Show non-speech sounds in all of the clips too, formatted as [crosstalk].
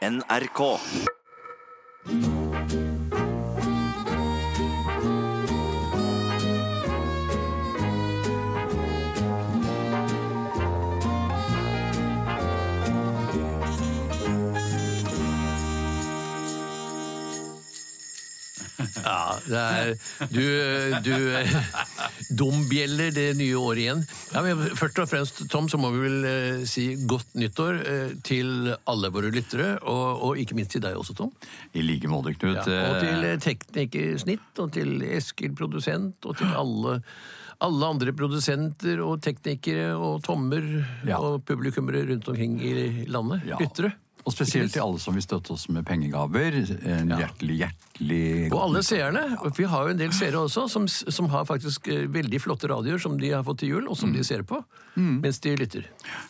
NRK. Ja, det er Du, du Dombjeller det nye året igjen. Ja, men først og fremst, Tom, så må vi vel eh, si godt nyttår eh, til alle våre lyttere, og, og ikke minst til deg også, Tom. I like måte, Knut. Ja, og til eh, Teknikersnitt, og til Eskil produsent, og til alle alle andre produsenter og teknikere og tommer Ja. og publikummere rundt omkring i landet. Ja. Lyttere. Og spesielt til alle som vil støtte oss med pengegaver. En Ja. hjertelig, hjertelig Og alle seerne. Vi har jo en del seere også som, som har faktisk eh, veldig flotte radioer som de har fått til jul, og som de ser på mens de lytter.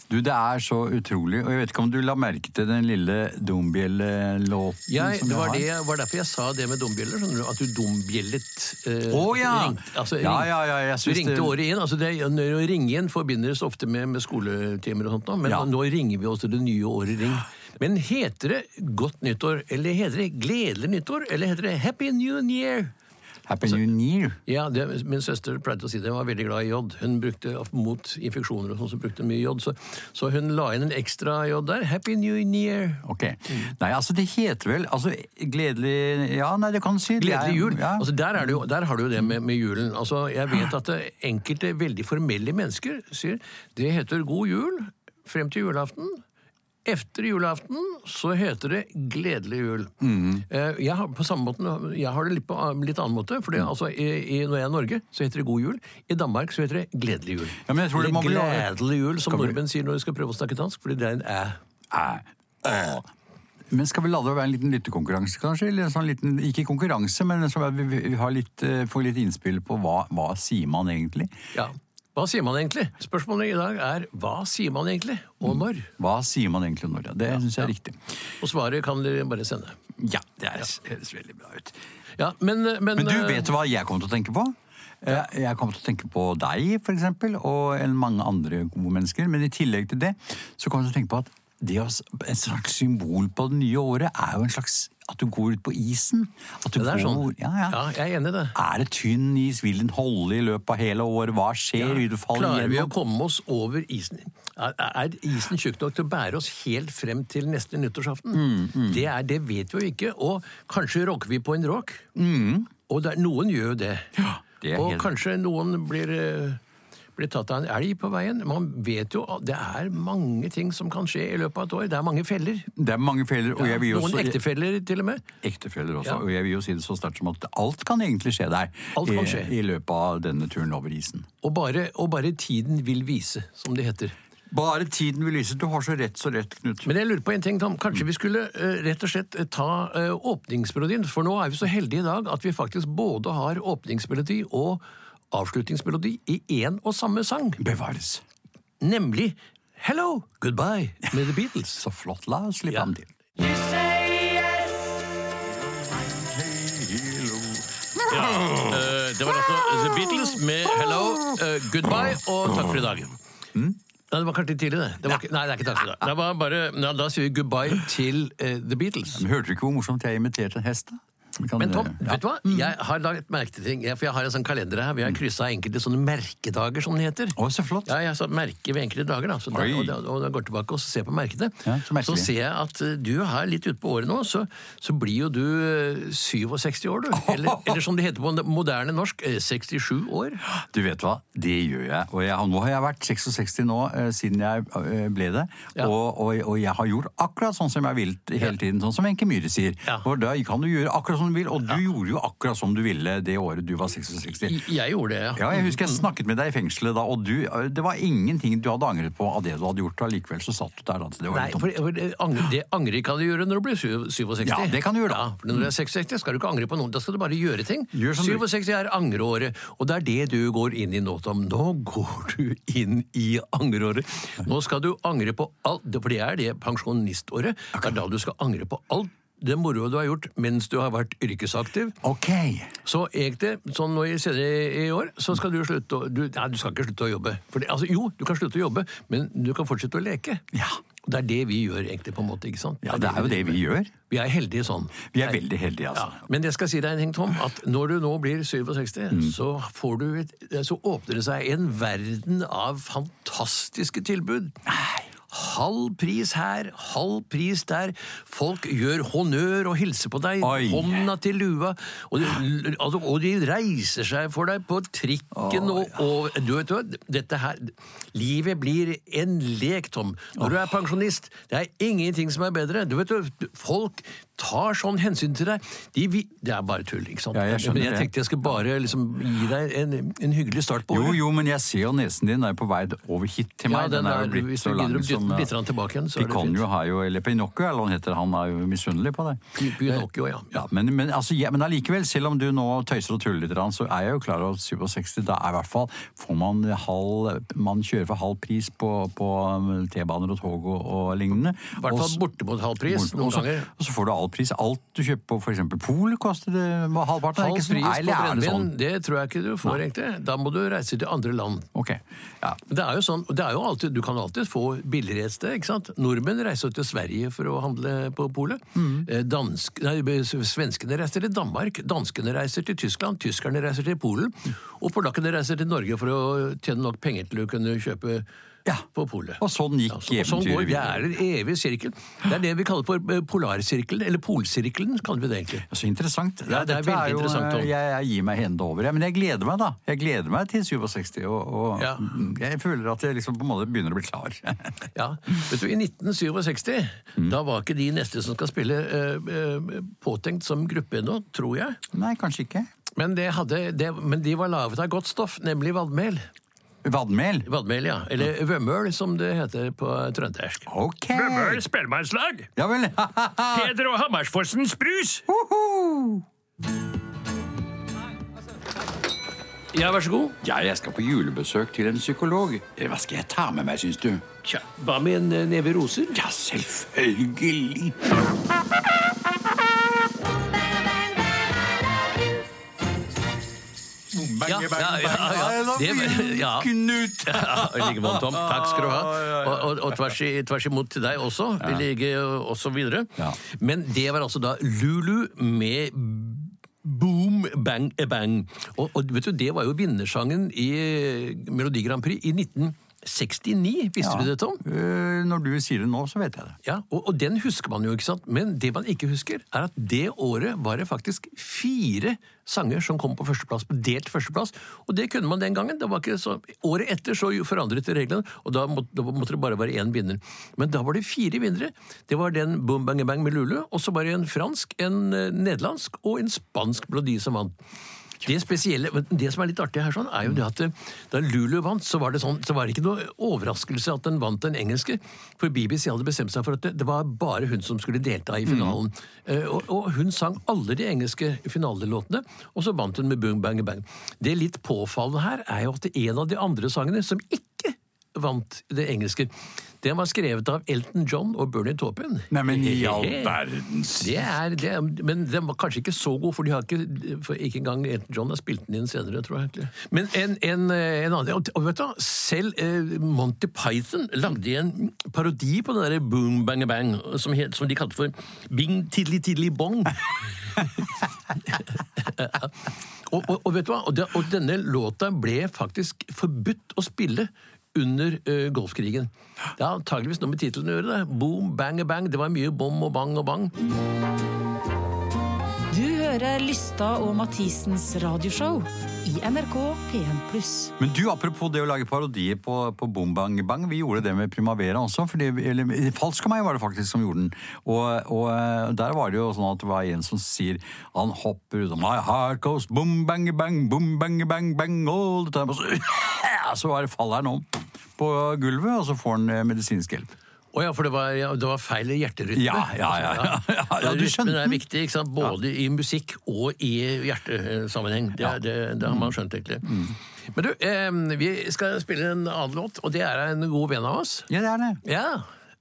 Du, det er så utrolig. Og jeg vet ikke om du la merke til den lille dombjellelåten som det jeg var, har? det, var derfor jeg sa det med dombjeller. At du dombjellet eh, oh, ja! altså, Ja, ja, ja, jeg Du ringte det- året inn. altså det, Å ringe inn forbindes ofte med, med skoletimer og sånt, men Ja. nå ringer vi også det nye året ring. Men heter det Godt nyttår, eller heter det Gledelig nyttår, eller heter det Happy New Year? Happy New Year. Ja, det, Min søster pleide å si det, hun var veldig glad i jod. Hun brukte Mot infeksjoner og sånn, så brukte hun mye jod. Så, så hun la inn en ekstra jod der. Happy New Year. Ok. Nei, altså det heter vel altså Gledelig Ja, nei, det kan du si. Gledelig jul. Ja. Altså, der, er det jo, der har du jo det med, med julen. Altså, jeg vet at enkelte veldig formelle mennesker sier det heter god jul frem til julaften. Etter julaften så heter det gledelig jul. Mm. Jeg har, på samme måten, jeg har det litt på litt annen måte. Mm. For altså, i, i, når jeg er i Norge, så heter det god jul. I Danmark så heter det gledelig jul. Ja, men jeg tror det må bli- gledelig jul, som nordmenn vi- sier når de skal prøve å snakke dansk, fordi det er en æ. Æ. æ. Men skal vi la det være en liten lyttekonkurranse, kanskje? Eller en sånn liten, ikke konkurranse, men så vi, vi, vi har litt, eh, får litt innspill på hva, hva sier man egentlig? Ja. Hva sier man egentlig? Spørsmålet i dag er hva sier man egentlig, og når? Hva sier man egentlig når? Ja, det syns jeg er riktig. Og svaret kan dere bare sende. Ja, det høres ja. veldig bra ut. Ja, men, men, Men du, eh, vet hva jeg kommer til å tenke på? Eh, Jeg kommer til å tenke på deg, for eksempel, og mange andre gode mennesker. Men i tillegg til det, så kommer jeg til å tenke på at det å, et slags symbol på det nye året er jo en slags At du går ut på isen. At du Det er går, sånn. ja, ja. Ja, jeg er enig i det. Er det tynn is? Vil den holde i løpet av hele året? Hva skjer? Ja. Klarer Klarer vi å komme oss over isen? Er, er isen tjukk nok til å bære oss helt frem til neste nyttårsaften? Mm, Det, er, det vet vi jo ikke. Og kanskje rocker vi på en rock. Og det er, noen gjør jo det. Mm. Ja, det er og helt- kanskje noen blir, blir tatt av en elg på veien. Man vet jo at det er mange ting som kan skje i løpet av et år. Det er mange feller. Det er mange feller, og jeg vil jo Noen også ektefeller, til og med. Ektefeller også, Ja. og jeg vil jo si det så sterkt som at alt kan egentlig skje der Alt kan skje. i løpet av denne turen over isen. Og bare, og bare tiden vil vise, som det heter. Bare tiden vil lyse. Du har så rett, så rett, Knut. Men jeg lurer på en ting, Tom. Kanskje vi skulle uh, rett og slett eh, ta uh, åpningsmelodien? For nå er vi så heldige i dag at vi faktisk både har åpningsmelodi og avslutningsmelodi i én og samme sang. Bevares. Nemlig Hello, Goodbye med The Beatles. Så flott. La oss slippe Ja. den til. Eh, det var altså The Beatles med Hello, eh, Goodbye og takk for i dag. Nei, det var kanskje litt tidlig, det. det var ikke, nei, det er ikke takk for i dag. Det var bare, ja, da sier vi goodbye til uh, The Beatles. Men hørte du ikke hvor morsomt jeg imiterte en hest? da? Men Tom, eh, ja. vet du hva? Jeg har laget merke til ting. For jeg har en sånn kalender her. Vi har kryssa enkelte sånne merkedager, som det heter. Å, så flott. Ja, jeg så merker ved enkelte dager. da. Så da og, da, og da går tilbake og ser på merkene. Ja, så så, ser jeg at eh, du er litt utpå året nå, så, så blir jo du eh, 67 år, du. Eller, [laughs] eller som det heter på moderne norsk, eh, 67 år. Du vet hva, det gjør jeg. Og jeg, nå har jeg vært 66 nå eh, siden jeg eh, ble det. Ja. Og, og, og jeg har gjort akkurat sånn som jeg vil hele tiden, sånn som Wenche Myhre sier. Og da kan du gjøre akkurat som du vil, og du gjorde jo akkurat som du ville det året du var 66. Jeg gjorde det, ja. Ja, jeg husker jeg snakket med deg i fengselet da, og du, det var ingenting du hadde angret på av det du hadde gjort, og likevel så satt du der. Da, så det var Nei, for, for det, angre, det angrer kan du gjøre når du blir 67. Ja, det kan du gjøre da. Ja, for når du er 66 skal du ikke angre på noe, da skal du bare gjøre ting. Gjør 67 er angreåret, og det er det du går inn i nå, Tom. Nå går du inn i angreåret. Nå skal du angre på alt, for det er det pensjoniståret. Det er da du skal angre på alt det moroa du har gjort mens du har vært yrkesaktiv. Ok. Så egentlig, sånn nå i senere i år, så skal du slutte å du, Nei, du skal ikke slutte å jobbe. For det, altså, jo, du kan slutte å jobbe, men du kan fortsette å leke. Ja. Det er det vi gjør, egentlig, på en måte. ikke sant? Ja, det er jo det vi gjør. Vi er heldige sånn. Vi er veldig heldige, altså. Ja, men jeg skal si deg en ting, Tom, at når du nå blir 67, Mm. så, får du et, så åpner det seg en verden av fantastiske tilbud. Halv pris her, halv pris der. Folk gjør honnør og hilser på deg. Oi. Hånda til lua. Og de, altså, og de reiser seg for deg på trikken og, og du vet hva, dette her Livet blir en lek, Tom. Når du er pensjonist, det er ingenting som er bedre. Du vet jo, Folk tar sånn hensyn til deg. De, vi, det er bare tull, ikke sant? Ja, jeg Men jeg tenkte jeg skulle bare liksom gi deg en, en hyggelig start på Jo, året. jo, men jeg ser jo nesen din er på vei over hit til meg. Ja, den er er, jo blitt hvis så du lang som litt tilbake igjen, så Piconio har jo, eller Pinocchio, eller hva han heter, han er jo misunnelig på det. Pinocchio, ja. Ja, men, men, altså, ja, men allikevel, selv om du nå tøyser og tuller litt, så er jeg jo klar over at 67, da er i hvert fall får man halv Man kjører for halv pris på, på um, T-baner og tog og, og lignende. I hvert fall bortimot halv pris noen ganger. og så får du pris. Alt du kjøper på f.eks. Pol, koster det halvparten? Halv pris på er det brennevin, sånn? det tror jeg ikke du får, egentlig. Da må du reise til andre land. Ok, ja. Det er jo sånn, det er jo alltid, Du kan alltid få billigere et sted. ikke sant? Nordmenn reiser til Sverige for å handle på polet. Mm. Dansk, nei, Svenskene reiser til Danmark, danskene reiser til Tyskland, tyskerne reiser til Polen, og polakkene reiser til Norge for å tjene nok penger til å kunne kjøpe Ja. på polet. Og sånn gikk Ja, så- og sånn går, eventyret er en evig sirkel. Det er det vi kaller for eh, polarsirkelen, eller polsirkelen, kaller vi det egentlig. Så interessant. Ja, det er veldig interessant, Tom. Jeg, jeg gir meg hende over. jeg. Men jeg gleder meg, da. Jeg gleder meg til 67, og, og Ja. jeg føler at jeg liksom på en måte begynner å bli klar. [laughs] Ja, vet du, I 1967 Mm. da var ikke de neste som skal spille, uh, eh, påtenkt som gruppe ennå, tror jeg. Nei, kanskje ikke. Men, det hadde, det, men de var laget av godt stoff, nemlig vadmel. Vadmel? Vadmel, ja. Eller vømmøl, som det heter på trøndersk. Ok! spellemannslag! Ja vel. [laughs] Peder og Hammersfossens brus! Ja, vær så god. ja, jeg skal på julebesøk til en psykolog. Eh, Hva skal jeg ta med meg, syns du? Tja, hva med en eh, neve roser? Ja, selvfølgelig. Ja, ja, ja, ja. Det, ja. Knut! [laughs] Ja, I like måte, Tom. Takk skal du ha. [laughs] Og, og, og tvers, i, tvers imot til deg også. I like også videre. Men det var altså da Lulu med Boom Bang Bang. Og, og vet du, det var jo vinnersangen i Melodi Grand Prix i 1969. Visste du det, Tom? Eh, Når du sier det nå, så vet jeg det. Ja, og, og den husker man jo, ikke sant? Men det man ikke husker, er at det året var det faktisk fire sanger som kom på førsteplass, på delt førsteplass. Og det kunne man den gangen. Det var ikke så, året etter så forandret de reglene, og da måtte, da måtte det bare være én vinner. Men da var det fire vinnere. Det var den Boom Bang Bang med Lulu, og så var det en fransk, en eh, nederlandsk og en spansk melodi som vant. Det spesielle, det som er litt artig her, sånn, er jo det at eh, da Lulu vant, så var det sånn, så var det ikke noe overraskelse at den vant den engelske. For BBC hadde bestemt seg for at det, det var bare hun som skulle delta i finalen. Eh, og, og hun sang alle de engelske finalelåtene, og så vant hun med Boom Bang Bang. Det litt påfallende her er jo at en av de andre sangene som ikke vant det engelske, den var skrevet av Elton John og Bernie Taupin. Nei, men i all verdens Det er, det er, men den var kanskje ikke så god, for, de har ikke, ikke engang Elton John har spilt den inn senere, tror jeg. egentlig. Men en, en, eh, en annen, og, vet du, selv eh, Monty Python lagde en parodi på den der Boom Bang Bang, som, het, som de kalte for Bing Tidli Tidli Bong. [laughs] og, og, og vet du hva, og denne låta ble faktisk forbudt å spille under uh, Golfkrigen. Det har antageligvis noe med tittelen å gjøre. det. Boom, bang, bang. Det var mye bom og bang og bang. Du Lystad Lysta og Mathisens radioshow i NRK P1+. Men du, apropos det å lage parodier på, på Boom Bang Bang, vi gjorde det med Primavera også. Fordi, eller Falsk av meg var det faktisk som gjorde den. Og, og eh, der var det jo sånn at det var en som sier Han hopper ut My heart goes boom bang bang, boom bang bang bang all the time. Og så, [laughs] så bare faller han om på gulvet, og så får han eh, medisinsk hjelp. Å ja, for det var, ja, det var feil hjerterytme. Ja, ja, ja, ja. Ja, ja, Rytmen er viktig, ikke sant? både i musikk og i hjertesammenheng. Det. Mm. det, det har man skjønt, egentlig. Men du, eh, vi skal spille en annen låt, og det er en god venn av oss. Ja, det er det. Ja,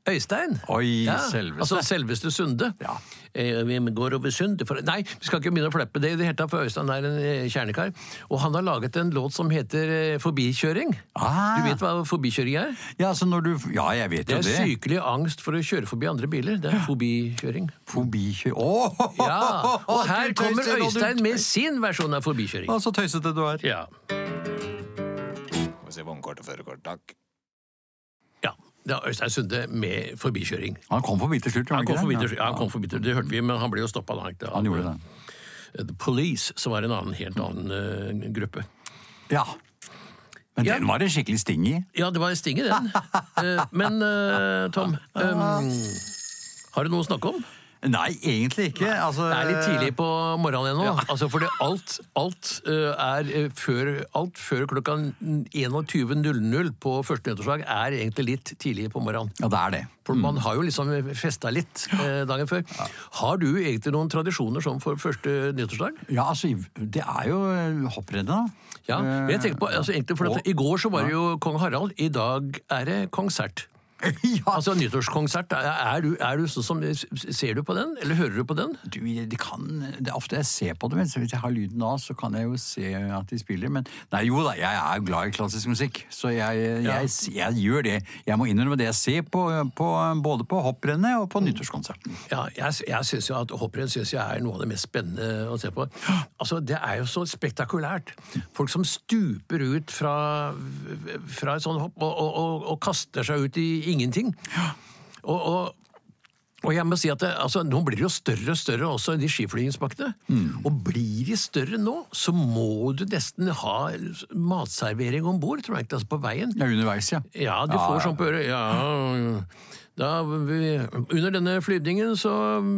Øystein. Oi, selveste. Altså selveste Sunde. Ja. Eh, vi går over Sunde for Nei, vi skal ikke begynne å fleppe det i det hele tatt, for Øystein er en eh, kjernekar. Og han har laget en låt som heter eh, Forbikjøring. Ah. Du vet hva forbikjøring er? Ja, altså når du Ja, jeg vet jo Det Det er sykelig angst for å kjøre forbi andre biler. Det er forbikjøring. Forbikjøring Åh! Ja, [laughs] Og her kommer Øystein med sin versjon av forbikjøring. Å, så tøysete du er. Ja. Må se vognkort og førerkort, takk. Ja. Øystein Sunde med forbikjøring. Han kom forbi til slutt. Han kom forbi, ja, han kom forbi til- det hørte vi, men han ble jo stoppa da. Han gjorde det. The Police, som var en annen, helt annen uh, gruppe. Ja. Men Ja. den var det skikkelig sting i. Ja, det var sting i den. uh, [laughs] men uh, Tom, um, har du noe å snakke om? Nei, egentlig ikke. Altså, Det er litt tidlig på morgenen ennå. Altså, fordi alt, alt, eh, er eh, før, alt før klokka 21.00 på første nyttårsdag er egentlig litt tidlig på morgenen. Ja, det er det. For man har jo liksom festa litt eh, dagen før. Har du egentlig noen tradisjoner som for første nyttårsdag? Ja, altså, det er jo eh, hopprennet, da. Ja, men jeg tenker på, altså egentlig for og- I går så var det jo kong Harald, i dag er det konsert. [laughs] ja. Altså nyttårskonsert, er, du, er du sånn som Ser du på den, eller hører du på den? Du, det kan, det er ofte jeg ser på det, men hvis jeg har lyden av, så kan jeg jo se at de spiller. Men nei, jo da, jeg er glad i klassisk musikk, så jeg, jeg, jeg, gjør det. Jeg må innrømme det. Jeg ser på, på, både på hopprennet og på nyttårskonserten. Ja, jeg, jeg synes jo at Hopprenn synes jeg er noe av det mest spennende å se på. Altså, Det er jo så spektakulært. Folk som stuper ut fra, fra et sånt hopp og, og, og, og kaster seg ut i ingenting. Og, og, og jeg må si at det, altså, Nå blir det jo større og større også, de skiflygingsbakkene. Og blir de større nå, så må du nesten ha matservering om bord, tror jeg ikke, altså på veien. Ja, underveis, ja. Ja, du får sånn på øret. Ja, da vi, under denne flyvningen så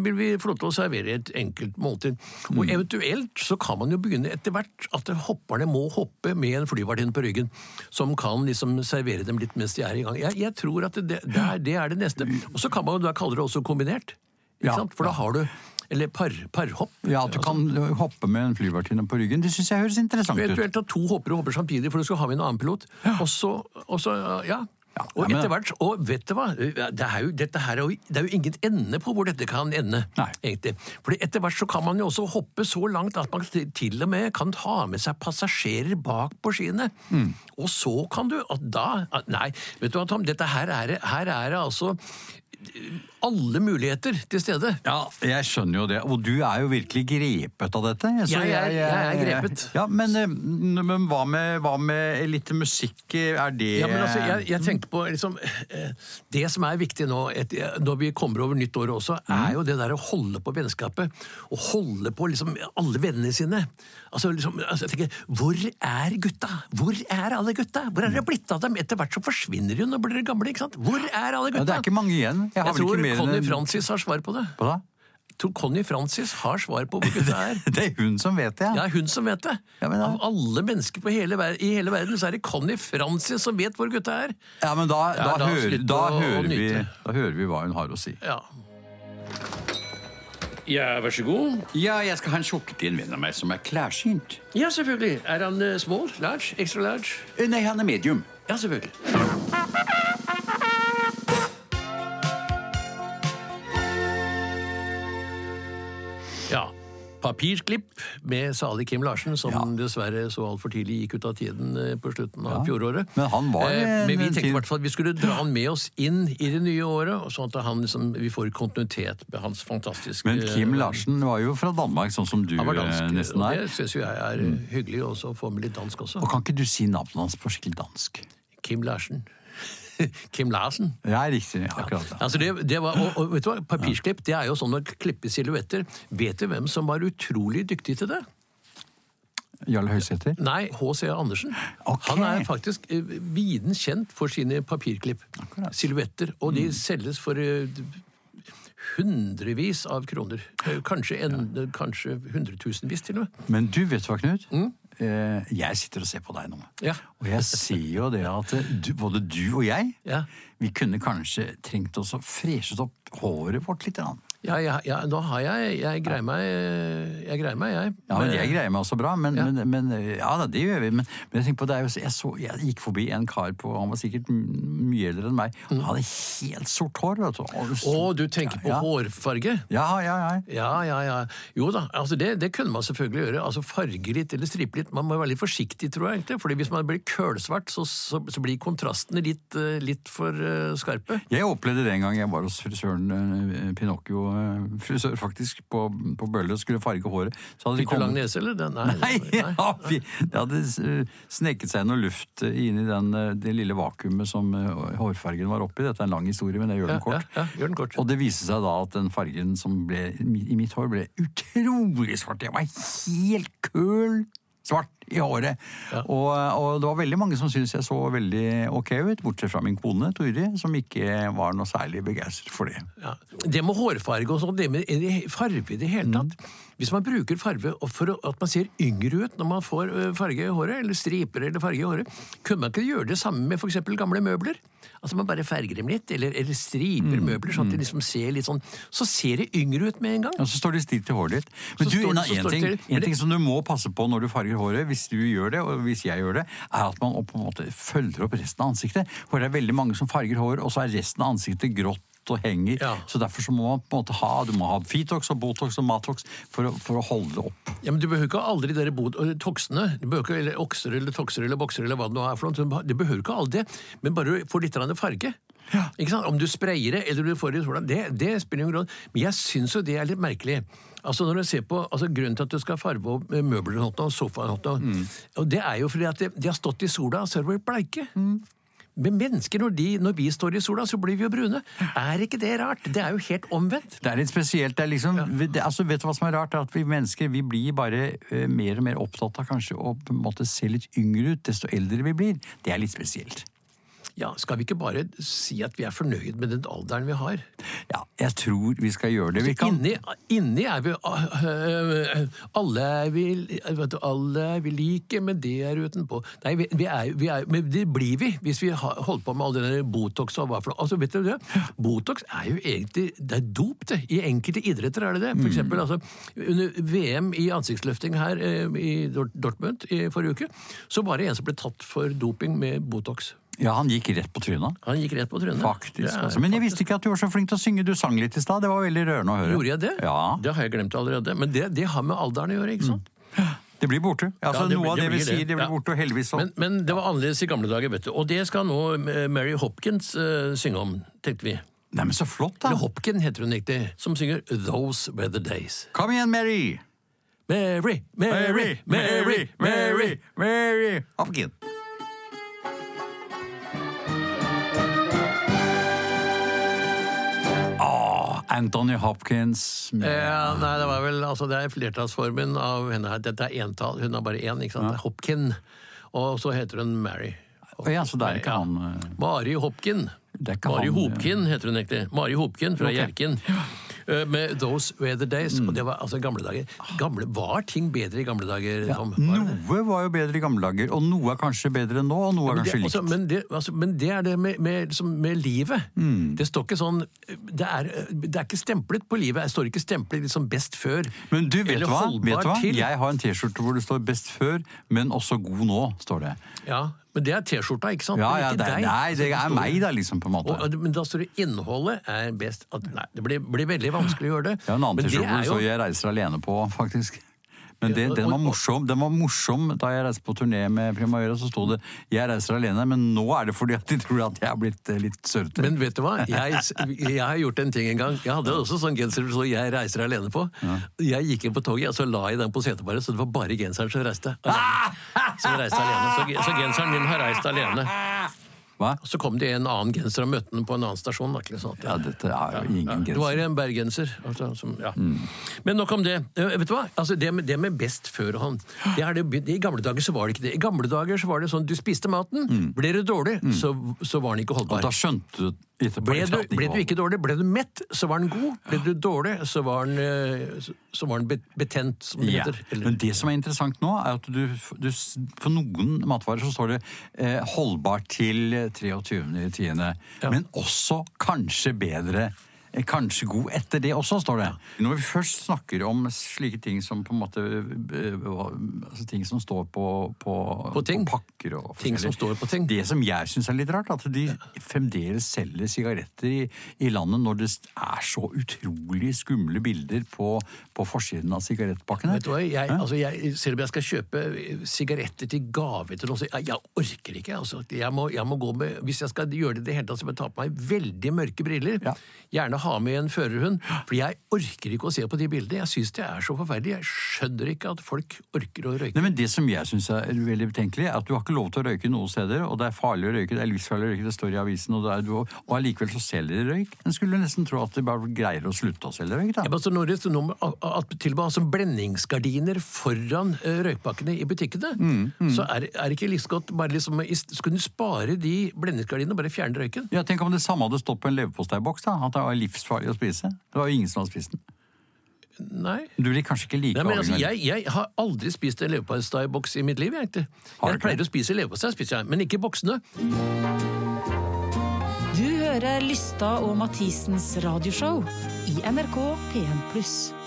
vil vi få lov til å servere et enkelt måltid. Og eventuelt så kan man jo begynne etter hvert at hopperne må hoppe med en flyvertinne på ryggen, som kan liksom servere dem litt mens de er i gang. Jeg, jeg tror at det, det, er, det er det neste. Og så kan man jo da kalle det også kombinert. Ikke Ja? For da har du Eller par, parhopp. Ja, At du kan hoppe med en flyvertinne på ryggen. Det syns jeg høres interessant ut. Eventuelt at to hoppere hopper samtidig, for du skal ha med en annen pilot. Og så, og så ja. Ja, Og etter hvert, og vet du hva, det er, jo, her er jo, det er jo ingen ende på hvor dette kan ende. Nei. egentlig. Fordi etter hvert så kan man jo også hoppe så langt at man til- og med kan ta med seg passasjerer bak på skiene. Mm. Og så kan du at da at- Nei, vet du hva, Tom, dette her er, her er det altså alle muligheter til stede. Ja, jeg skjønner jo det. Og du er jo virkelig grepet av dette. så Jeg er- jeg er grepet. Ja, Men, eh, men hva, med, hva med litt musikk? Er det Ja, men altså, jeg, jeg tenker på liksom eh, Det som er viktig nå, et, når vi kommer over nytt år også, er jo det der å holde på vennskapet. Og holde på liksom alle vennene sine. Altså, liksom, altså jeg tenker, Hvor er gutta? Hvor er alle gutta? Hvor er det blitt av dem? Etter hvert så forsvinner de når de blir gamle. ikke sant? Hvor er alle Ja, gutta? det er ikke mange igjen. Jeg, har Jeg tror Conny Francis har svar på det. På da? Tror Conny Francis har svar på hvor [laughs] gutta er. Det er hun som vet det, Ja, ja. hun som vet det. Ja, men da- Av alle mennesker på hele, ver- i hele verden, så er det Conny Francis som vet hvor gutta er. Ja, men da, Ja, da, da hører, da, å- å hører vi, da hører vi hva hun har å si. Ja. Ja, vær så god. Ja, jeg skal ha en skjorte til en venn av meg som er klærsynt. Ja, selvfølgelig. Er han uh, small? Large? Extra large? Eh, Nei, han er medium. Ja, selvfølgelig. Papirklipp med salig Kim Larsen, som Ja. dessverre så altfor tidlig gikk ut av tiden eh, på slutten av fjoråret. Men han var eh, Men vi tenkte i hvert fall at vi skulle dra han med oss inn i det nye året, sånn at han liksom, vi får kontinuitet med hans fantastiske Men Kim Larsen var jo fra Danmark, sånn som du Han var dansk, eh, nesten og er. det syns jo jeg er mm. hyggelig også å få med litt dansk også. Og kan ikke du si navnet hans på skikkelig dansk? Kim Larsen. [laughs] Kim Larsen. Ja, riktig. Akkurat Ja. Altså det, det var, og, og vet du hva, Papirklipp det er jo sånn å klippe silhuetter. Vet du hvem som var utrolig dyktig til det? Jarl Høysæter? Nei, H.C. Andersen. Okay. Han er faktisk eh, viden kjent for sine papirklipp. Akkurat. Mm. Silhuetter. Og de selges for eh, hundrevis av kroner. Eh, Kanskje, en, kanskje hundretusenvis til og med. Men du, vet hva, Knut? Eh, Jeg sitter og ser på deg nå. Ja. Og jeg ser jo det at eh, du, både du og jeg, Ja. vi kunne kanskje trengt oss å freshet opp håret vårt litt. grann. Ja, ja, ja, nå har jeg Jeg greier meg, jeg. Greier meg, jeg. Ja, men Jeg greier meg også bra, men Ja. men, men, ja da, det gjør vi. Men, men jeg på, det jo, jeg, så, jeg gikk forbi en kar på Han var sikkert mye eldre enn meg. Han hadde helt sort hår. vet du. Og- Mm. Å, du tenker på ja. hårfarge? Ja, ja, ja. Ja, ja, ja. Jo da, altså det, det kunne man selvfølgelig gjøre. Altså Farge litt eller stripe litt. Man må være litt forsiktig, tror jeg. egentlig. Fordi hvis man blir kølsvart, så, så, så blir kontrastene litt, eh, litt for eh, skarpe. Jeg opplevde det en gang jeg var hos frisøren eh, Pinocchio, frisør faktisk, på, på Bølle og skulle farge håret. Fikk du lang kommet- nese, eller? [laughs] Nei, Nei. Nei, ja, det hadde eh, sneket seg noe luft inn i den, eh, det lille vakuumet som eh, hårfargen var oppi. Dette er en lang historie, men jeg gjør den kort. ja, ja, gjør den kort. Og det viste seg da at den fargen som ble i mitt hår, ble utrolig svart. Jeg var helt køl svart i håret. Og, og det var veldig mange som syntes jeg så veldig ok ut, bortsett fra min kone Turi, som ikke var noe særlig begeistret for det. Ja. Det med hårfarge og sånn, det med farge i det hele tatt Hvis man bruker farge for at man ser yngre ut når man får farge i håret, eller striper eller farge i håret, kunne man ikke gjøre det samme med f.eks. gamle møbler? Altså Man bare farger dem litt, eller, eller striper møbler, sånn at de liksom ser litt sånn Så ser de yngre ut med en gang. Og så står de stilt til håret ditt. Men Så du, står en, en, ting, en ting som du må passe på når du farger håret, hvis du gjør det, og hvis jeg gjør det, er at man på en måte følger opp resten av ansiktet. For det er veldig mange som farger hår, og så er resten av ansiktet grått og henger. Ja. Så derfor så må man på en måte ha du må ha Fitox og Botox og Matox for å, for å holde det opp. Ja, men Du behøver ikke alle de der og toksene, du behøver ikke, eller okser eller tokser eller bokser eller hva det nå er for noe, du behøver ikke alle det, men bare du får litt farge. Sant? Om du sprayer det eller du får det i sola, det, det spiller ingen rolle. Men jeg syns jo det er litt merkelig. Altså når du ser på, altså Grunnen til at du skal farge opp møbler og og sofaer og Mm. og det er jo fordi at de, de har stått i sola, så har de blitt bleike. Men mennesker, når, de, når vi står i sola, så blir vi jo brune. Er ikke det rart? Det er jo helt omvendt. Det er litt spesielt. Det er liksom, det, altså, vet du hva som er rart? At vi mennesker vi blir bare uh, mer og mer opptatt av kanskje å på en måte se litt yngre ut desto eldre vi blir. Det er litt spesielt. Ja, Skal vi ikke bare si at vi er fornøyd med den alderen vi har? Ja, jeg tror vi skal gjøre det vi kan. Inni, inni er vi øh, Alle er vi, alle er vi like, men det er utenpå. Nei, vi, er, vi er, men det blir vi hvis vi holder på med all den der Botox og hva for noe. Altså, vet du det? Botox er jo egentlig det er dop, det. I enkelte idretter er det det. For Mm. eksempel altså, under VM i ansiktsløfting her eh, i Dortmund i forrige uke, så var det en som ble tatt for doping med Botox. Ja, han gikk rett på trynet. Han gikk rett på trynet. Faktisk. Er, altså. Men jeg visste ikke at du var så flink til å synge. Du sang litt i stad. Det var veldig rørende å høre. Gjorde jeg det? Ja. Det har jeg glemt allerede. Men det, det har med alderen å gjøre, ikke sant? Det blir borte. Altså, Ja, det noe av det det vi sier, det blir Ja. borte, og heldigvis så. Men, men det var annerledes i gamle dager, vet du. Og det skal nå eh, Mary Hopkins uh, synge om, tenkte vi. Nei, men så flott, da. Eller Hopkin heter hun riktig, som synger Those Were The Days. Kom igjen, Mary! Mary, Mary, Mary, Mary. Mary! Mary, Åh, Anthony Hopkins. med- Ja, nei, det var vel, altså det er flertallsformen av henne her. Dette er entall, hun har bare én, ikke sant? Er Hopkin. Og så heter hun Mary. Ja, så det er ikke han eh, Mari Hopkin. Mari Hopkin heter hun egentlig. Mari Hopkin fra okay. Hjerkinn. Eh, Med Those Were The Days. Og det var altså gamle dager. Gamle, var ting bedre i gamle dager? ja, som, Var? Noe var jo bedre i gamle dager, og noe er kanskje bedre nå, og noe er kanskje likt. men, det, altså, men det er det med, med, liksom, med livet. Mm. Det står ikke sånn det er, det er ikke stemplet på livet. Det står ikke stemplet liksom best før. Men du, vet hva? Vet hva? Jeg har en T-skjorte hvor det står 'best før', men også 'god nå', står det. Ja, Men det er T-skjorta, ikke sant? Ja, ja, det, er- nei, det Altså, er meg, da, liksom, på en måte. Og, men da står det innholdet er best at, Nei, det blir, blir veldig vanskelig å gjøre det. Jeg har en annen T-skjorte det står 'Jeg reiser alene' på, faktisk. Men det, den var morsom Den var morsom da jeg reiste på turné med Primavera. Så sto det 'Jeg reiser alene', men nå er det fordi at de tror at jeg er blitt eh, litt sørete. Men vet du hva? Jeg, jeg har gjort en ting en gang. Jeg hadde også sånn genser så jeg reiser alene på. Jeg gikk inn på toget, og så la jeg den på seteparet, så det var bare genseren som reiste. alene. [laughs] Som reiste alene. Så, så genseren min har reist alene. Hva? Og så kom det en annen genser og møtte den på en annen stasjon. Da, sant? Ja, dette er jo ingen genser. Det var en bergenser. Altså, som, ja. Men nok om det. Eh, vet du hva? Altså, det, med, det med best før-hånd det er det, I gamle dager så var det ikke det. I gamle dager så var det sånn du spiste maten. Ble det dårlig, så, så var den ikke Og da skjønte du Ble du, ble du ikke dårlig, ble du mett, så var den god. Ble du dårlig, så var den, eh, så- var den betent, som det Ja. heter. Eller- Men det som er interessant nå, er at du, du for noen matvarer så står det eh, holdbart til 23.10., Ja. men også kanskje bedre kanskje god etter det også, står det. Når vi først snakker om slike ting som på en måte øh, altså Ting som står på, på, På ting. pakker og Ting som står på ting. Det som jeg syns er litt rart, at de fremdeles selger sigaretter i, i landet når det er så utrolig skumle bilder på, på forsiden av sigarettpakkene. Vet du hva, jeg, altså jeg, Selv om jeg skal kjøpe sigaretter til gave til noen, så jeg, jeg orker ikke. altså. Jeg må, jeg må gå med, Hvis jeg skal gjøre det i det hele tatt, så må jeg ta på meg veldig mørke briller. Ja. Gjerne ha med en førerhund. For jeg orker ikke å se på de bildene. Jeg syns det er så forferdelig. Jeg skjønner ikke at folk orker å røyke. Nei, men Det som jeg syns er veldig betenkelig, er at du har ikke lov til å røyke noen steder. Og det er farlig å røyke, det er livsfarlig å røyke, det står i avisen, og, er, og allikevel så selger de røyk. En skulle nesten tro at de bare greier å slutte å selge røyk, da. Ja, men så står noe at- til og med altså blendingsgardiner foran eh, røykpakkene i butikkene, Mm, så er, er det ikke like godt bare liksom, Skulle du spare de blendingsgardinene og bare fjerne røyken? Ja, Tenk om det samme hadde stått på en leverposteiboks, da. At det var livsfarlig å spise. Det var jo ingen som hadde spist den. Nei. Du blir kanskje ikke like Nei, men altså, jeg, jeg har aldri spist en leverposteiboks i mitt liv. Egentlig. Har du jeg ikke? pleier å spise leverpostei, spiser jeg, men ikke boksene. Du hører Lysta og Mathisens radioshow i NRK P1+.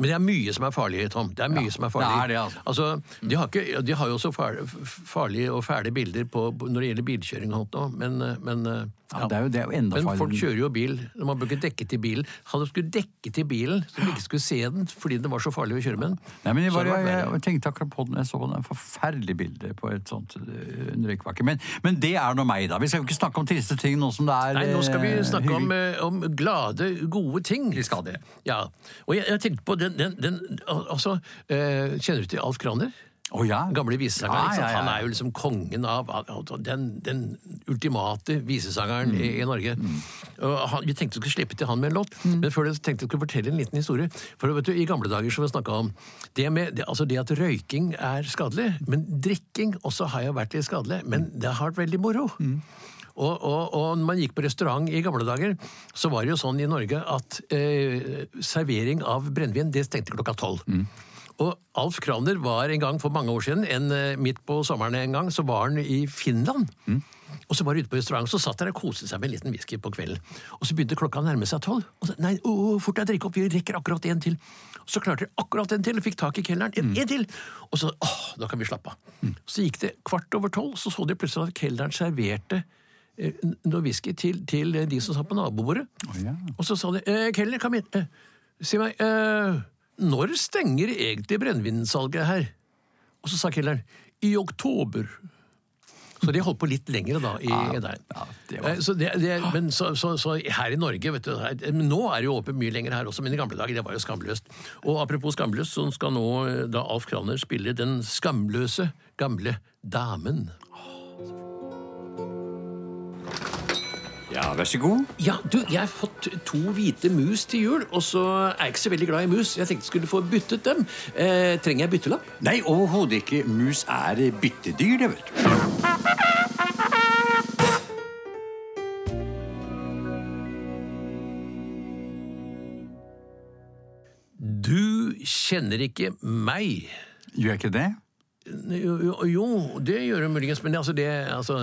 Men det er mye som er farlig, Tom. Det er mye som er farlig. det er det, altså. de, har ikke, de har jo også far- farlige og fæle bilder på, når det gjelder bilkjøring sånt nå, men, men Ja, det er jo, det er jo enda Men folk kjører jo bil. Man bruker dekke til bilen. Hadde skulle dekke til bilen, så de ikke skulle se den fordi det var så farlig å kjøre med den. Nei, men jeg, hadde det jeg, tenkte akkurat på den, jeg så på den forferdelige bildet på et sånt en røykpakke. Men, men det er nå meg, da. Vi skal jo ikke snakke om triste ting nå som det er Nei, nå skal vi snakke om, eh, om glade, gode ting. Vi skal det. Ja, og jeg, jeg tenkte på den, den, den Altså, eh, kjenner du til Alf Kraner? Å ja. Gamle visesangeren. Ja, ja, ja. Han er jo liksom kongen av den, den ultimate visesangeren i, i Norge. Og han, vi tenkte vi skulle slippe til han med en låt, men før det tenkte jeg skulle fortelle en liten historie. For vet du, I gamle dager så vi snakka om det, med, det, altså det at røyking er skadelig, men drikking også har jo vært litt skadelig. Men det har vært veldig moro. Og, og, og når man gikk på restaurant i gamle dager, så var det jo sånn i Norge at eh, servering av brennevin det stengte klokka tolv. Og Alf Kraner var en gang for mange år siden, en, eh, midt på sommeren en gang, så var han i Finland. Og så var han ute på restaurant, så satt der og koste seg med en liten whisky på kvelden. Og så begynte klokka å nærme seg tolv. Og så, nei, å, fort deg, drikker opp, vi rekker akkurat en til. Og så klarte de akkurat en til, og fikk tak i kelneren. En, en til! Og så, åh, da kan vi slappe av. Så gikk det kvart over tolv, så så de plutselig at kelneren serverte noe whisky til, til de som satt på nabobordet. ja. Og så sa de eh, 'Kelner, kom inn. Eh, si meg, eh, når stenger egentlig brennevinsalget her?' Og så sa kelneren 'i oktober'. Så de holdt på litt lenger da. i der. ja, det var- Eh, så det, det, men så, så, så her i Norge vet du, her, Nå er det jo åpent mye lenger her også, men i gamle dager det var jo skamløst. Og apropos skamløst, så skal nå eh, da Alf Kraner spille den skamløse gamle damen. Ja, vær så god. Ja, du, jeg har fått to hvite mus til jul, og så er jeg ikke så veldig glad i mus. Jeg tenkte jeg skulle få byttet dem. Eh, trenger jeg byttelapp? Nei, overhodet ikke. Mus er byttedyr, det, vet du. Du kjenner ikke meg. Gjør jeg ikke det? Jo, jo, det gjør hun muligens, men altså det, altså,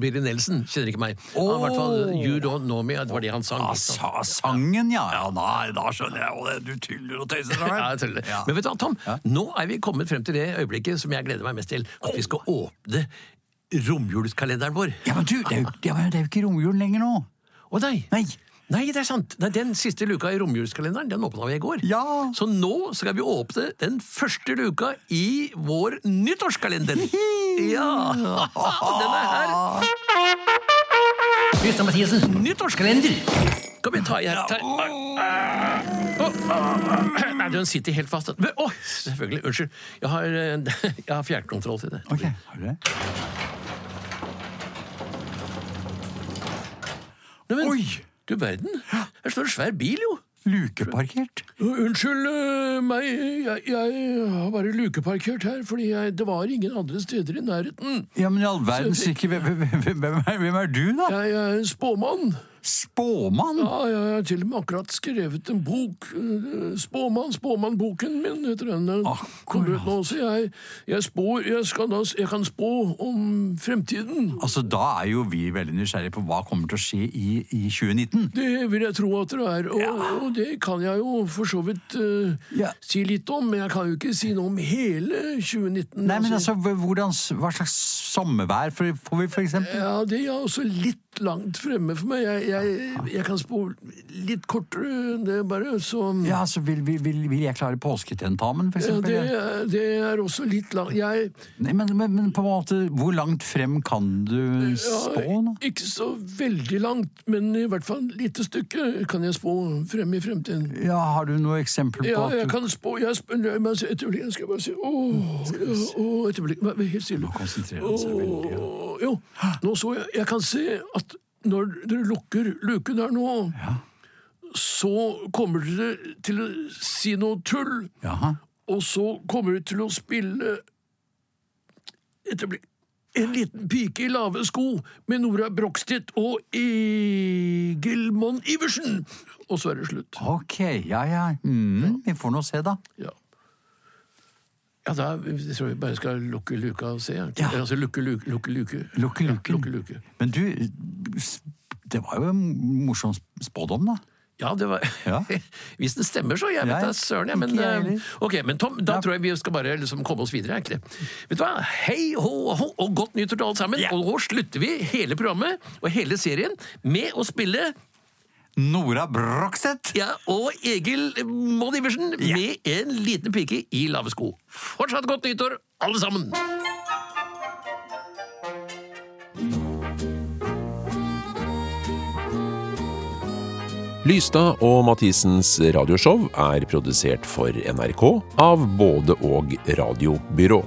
Billy Nelson kjenner ikke meg. Han, i hvert fall, You Don't Know Me, det var det han sang. Ah, sa sangen, ja. ja nei, da skjønner jeg jo det. Du tyller og tøyser. [laughs] Ja, jeg tuller. Ja. Men vet du hva, Tom, nå er vi kommet frem til det øyeblikket som jeg gleder meg mest til. At vi skal åpne romjulskalenderen vår. Ja, men du, det er jo, det er jo ikke romjul lenger nå. Å nei! Nei. Nei, det er sant. Nei, den siste luka i romjulskalenderen den åpna vi i går. Ja. Så nå skal vi åpne den første luka i vår nyttårskalender. Ja! Den er her. Kristian Mathiasens nyttårskalender. Kan vi ta i her? Ta, Nei, den sitter helt fast. Men, Å, selvfølgelig. Unnskyld. Jeg har, eh, jeg har fjernkontroll til det. Ok, har du det? Nei, men, Oi! Du verden. Her står en svær bil, jo. Lukeparkert. Unnskyld øh, meg, jeg, jeg har bare lukeparkert her fordi jeg, det var ingen andre steder i nærheten. Ja, men i all verdens ikke hvem, hvem, hvem, er, du, da? Jeg er en spåmann. Spåmann? Ja, jeg har til og med akkurat skrevet en bok. eh, Spåmann, Spåmann-boken min heter den. Akkurat. nå, så jeg, jeg spår jeg, da, jeg kan spå om fremtiden. Altså, Da er jo vi veldig nysgjerrige på hva kommer til å skje i, i 2019. Det vil jeg tro at det er, og, og det kan jeg jo for så vidt uh, Ja. si litt om, men jeg kan jo ikke si noe om hele 2019. Nei, men altså, hvordan, Hva slags sommervær får vi, eksempel? Ja, det er også litt langt fremme for meg. Jeg, jeg, jeg kan spå litt kortere enn det, bare. Så Ja, så vil, vil, vil, jeg klare påsketentamen, for ja, det, det er også litt langt. Jeg Nei, men, men, men på en måte, hvor langt frem kan du spå? Ja, Ikke så veldig langt, men i hvert fall et lite stykke kan jeg spå frem i fremtiden. Ja, Har du noe eksempel på Ja, at jeg kan spå jeg spør, Et øyeblikk, skal jeg bare si Åh, ja, åh, et øyeblikk. Vær helt stille. Nå konsentrerer han seg veldig, ja. Jo, nå så jeg Jeg kan se at når dere lukker luken her nå, så kommer dere til å si noe tull. Jaha. Og så kommer dere til å spille Et øyeblikk. En liten pike i lave sko med Nora Brogstedt og Egil Monn Iversen. Og så er det slutt. Ok, ja ja. Mm, vi får nå se, da. Ja. Ja, da jeg tror jeg bare skal lukke luka og se. Ja. Altså lukke luke, lukke luke. Lukke Ja, lukke luke. Men du, det var jo en morsom spådom, da. Ja, det var [laughs] Ja. Hvis det stemmer, så. Jeg vet da søren, jeg. Men, eh, ok, men Tom, da Ja. tror jeg vi skal bare liksom komme oss videre. er ikke? Vet du hva? Hei ho, ho, og godt nyttår til alle sammen. Yeah. Og nå slutter vi hele programmet og hele serien med å spille Nora Brogstedt! ja, og Egil Monn Iversen med en liten pike i lave sko. Fortsatt godt nyttår, alle sammen! Lystad og Mathisens radioshow er produsert for NRK av både og radiobyrå.